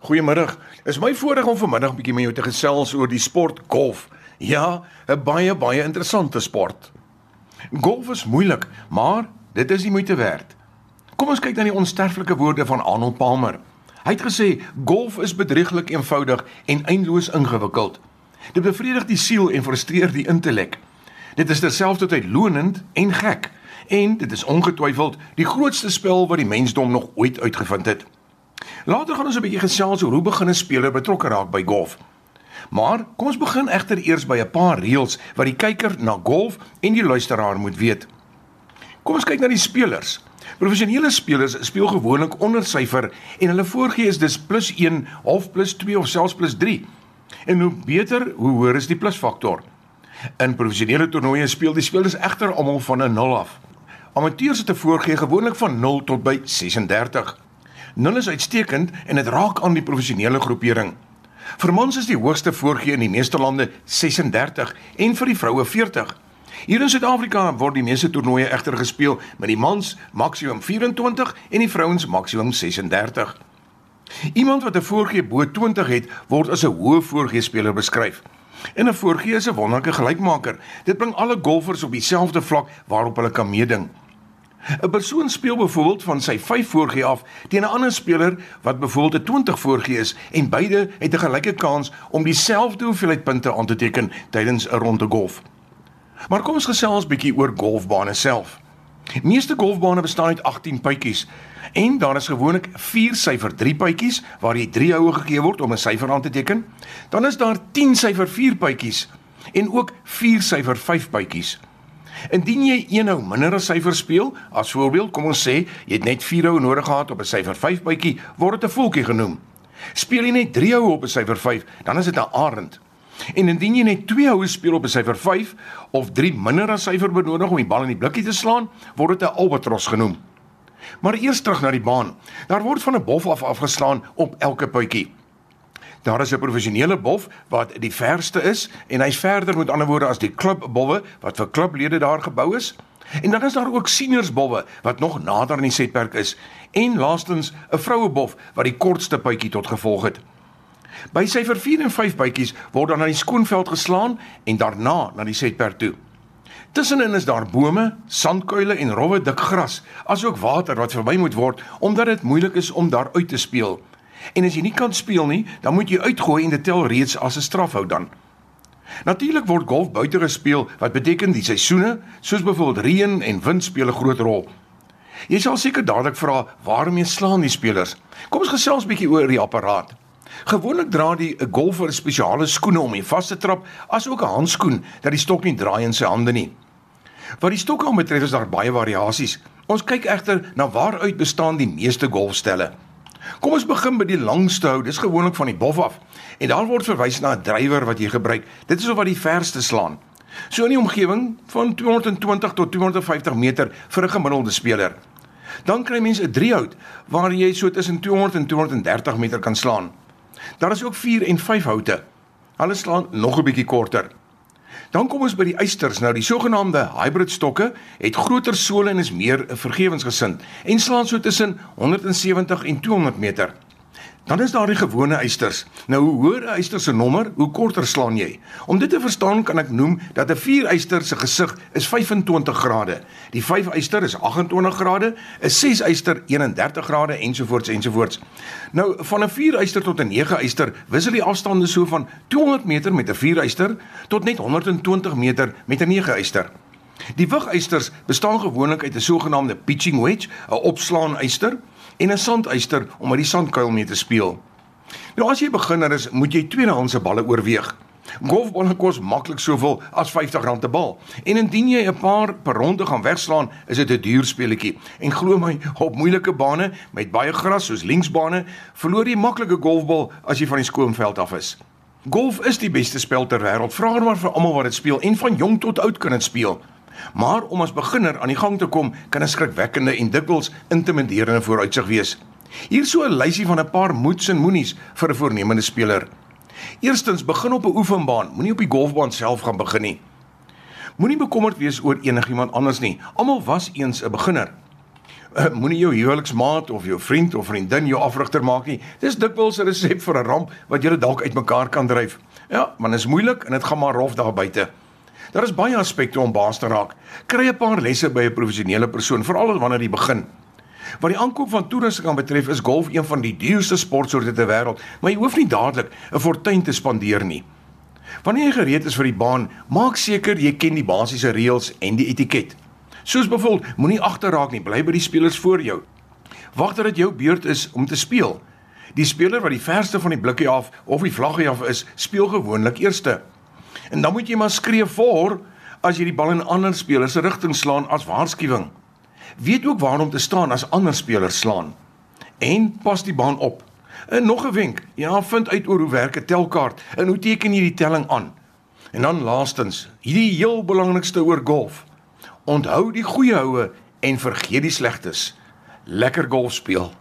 Goeiemiddag. Is my voorreg om vanmiddag 'n bietjie met jou te gesels oor die sport golf. Ja, 'n baie baie interessante sport. Golf is moeilik, maar dit is die moeite werd. Kom ons kyk na die onsterflike woorde van Arnold Palmer. Hy het gesê golf is bedrieglik eenvoudig en eindeloos ingewikkeld. Dit bevredig die siel en frustreer die intellek. Dit is terselfdertyd lonend en gek en dit is ongetwyfeld die grootste spel wat die mensdom nog ooit uitgevind het. Later gaan ons 'n bietjie gesels oor hoe begin 'n speler betrokke raak by golf. Maar kom ons begin egter eers by 'n paar reëls wat die kyker na golf en die luisteraar moet weet. Kom ons kyk na die spelers. Professionele spelers speel gewoonlik onder syfer en hulle voorgee is dis +1, half +2 of selfs +3. En hoe beter, hoe hoër is die plusfaktor. In professionele toernooie speel die spelers egter almal van 'n 0 af. Amateurs het 'n voorgee gewoonlik van 0 tot by 36. 0 is uitstekend en dit raak aan die professionele groepering. Vir mans is die hoogste voorgee in die meeste lande 36 en vir die vroue 40. Hier in Suid-Afrika word die meeste toernooie egter gespeel met die mans maksimum 24 en die vrouens maksimum 36. Iemand wat 'n voorgee bo 20 het, word as 'n hoë voorgee speler beskryf. En 'n voorgee is 'n wonderlike gelykmaker. Dit bring alle golfers op dieselfde vlak waarop hulle kan meeding. 'n Persoon speel byvoorbeeld van sy 5 voorgee af teen 'n ander speler wat byvoorbeeld 'n 20 voorgee is en beide het 'n gelyke kans om dieselfde hoeveelheid punte aan te teken tydens 'n ronde golf. Maar kom ons gesels 'n bietjie oor golfbane self. Meeste golfbane bestaan uit 18 puitjies en daar is gewoonlik 4 syfer 3 puitjies waar jy 3 houe gegee word om 'n syfer aan te teken. Dan is daar 10 syfer 4 puitjies en ook 4 syfer 5 puitjies. Indien jy een hou minder as syfer speel, as voorbeeld, kom ons sê jy het net 4 hou nodig gehad op 'n syfer 5 bytjie, word dit 'n voeltjie genoem. Speel jy net 3 hou op 'n syfer 5, dan is dit 'n arend. En indien jy net 2 houe speel op 'n syfer 5 of 3 minder as syfer benodig om die bal in die blikkie te slaan, word dit 'n albatros genoem. Maar eers terug na die baan. Daar word van 'n bof af afgeslaan op elke puitjie. Daar is 'n professionele bof wat die verste is en hy's verder met ander woorde as die klubbolle wat vir klublede daar gebou is. En dan is daar ook seniorsbolle wat nog nader aan die setperk is en laastens 'n vrouebof wat die kortste puitjie tot gevolg het. By syfer 4 en 5 bytjies word dan na die skoonveld geslaan en daarna na die setperk toe. Tussenin is daar bome, sandkuile en rowwe dik gras, asook water wat verby moet word omdat dit moeilik is om daar uit te speel. En as jy nie kan speel nie, dan moet jy uitgooi en dit tel reeds as 'n strafhou dan. Natuurlik word golf buite gespeel wat beteken die seisoene, soos byvoorbeeld reën en wind speel 'n groot rol. Jy sal seker dadelik vra, waarmee slaan die spelers? Kom ons gesels 'n bietjie oor die apparaat. Gewoonlik dra die 'n golfer spesiale skoene om hom vas te trap, asook 'n handskoen dat die stok nie draai in sy hande nie. Wat die stokke betref is daar baie variasies. Ons kyk egter na waaruit bestaan die meeste golfstelle. Kom ons begin by die langste hou. Dis gewoonlik van die bof af. En daar word verwys na 'n drywer wat jy gebruik. Dit is of wat die verste slaan. So in die omgewing van 220 tot 250 meter vir 'n gemiddelde speler. Dan kry mense 'n driehout waar jy so tussen 200 en 230 meter kan slaan. Daar is ook 4 en 5 houte. Hulle slaan nog 'n bietjie korter. Dan kom ons by die eisters. Nou die sogenaamde hybrid stokke het groter sole en is meer vergewensgesind en slaan so tussen 170 en 200 meter. Dan is daar die gewone eisters. Nou hoe hoër 'n eister se nommer, hoe korter slaan jy. Om dit te verstaan kan ek noem dat 'n 4 eister se gesig is 25 grade. Die 5 eister is 28 grade, 'n 6 eister 31 grade ensovoorts ensovoorts. Nou van 'n 4 eister tot 'n 9 eister wissel die afstande so van 200 meter met 'n 4 eister tot net 120 meter met 'n 9 eister. Die wigeisters bestaan gewoonlik uit 'n sogenaamde pitching wedge, 'n opslaan eister en 'n sandyster om uit die sandkuil mee te speel. Nou as jy beginner is, moet jy tweedehandse balle oorweeg. Golfballe kos maklik soveel as R50 'n bal. En indien jy 'n paar per ronde gaan wegslaan, is dit 'n duur speletjie. En glo my, op moeilike bane met baie gras soos linksbane, verloor jy maklike golfbal as jy van die skoonveld af is. Golf is die beste spel ter wêreld. Vra maar vir almal wat dit speel en van jong tot oud kan dit speel. Maar om as beginner aan die gang te kom, kan 'n skrikwekkende en dikwels intimiderende vooruitsig wees. Hier so 'n lysie van 'n paar moets en moenies vir 'n voornemende speler. Eerstens, begin op 'n oefenbaan, moenie op die golfbaan self gaan begin nie. Moenie bekommerd wees oor enigiemand anders nie. Almal was eens 'n beginner. Uh, Moenie jou huweliksmaat of jou vriend of vriendin jou afrigter maak nie. Dis dikwels 'n resep vir 'n ramp wat julle dalk uitmekaar kan dryf. Ja, want dit is moeilik en dit gaan maar rof daar buite. Daar is baie aspekte om baas te raak. Kry 'n paar lesse by 'n professionele persoon, veral wanneer jy begin. Wat die aankoop van toerusting kan betref, is golf een van die duurste sportsoorte ter wêreld, maar jy hoef nie dadelik 'n fortuin te spandeer nie. Wanneer jy gereed is vir die baan, maak seker jy ken die basiese reëls en die etiket. Soos byvoorbeeld, moenie agterraak nie, bly by die spelers voor jou. Wag dat dit jou beurt is om te speel. Die speler wat die verste van die blikkie af of die vlaggie af is, speel gewoonlik eerste. En dan moet jy maar skree voor as jy die bal in ander spelers se rigting slaan as waarskuwing. Weet ook waar om te staan as ander spelers slaan. En pas die baan op. En nog 'n wenk, ja, vind uit oor hoe werk 'n telkaart en hoe teken jy die telling aan. En dan laastens, hierdie heel belangrikste oor golf. Onthou die goeie houe en vergeet die slegtes. Lekker golf speel.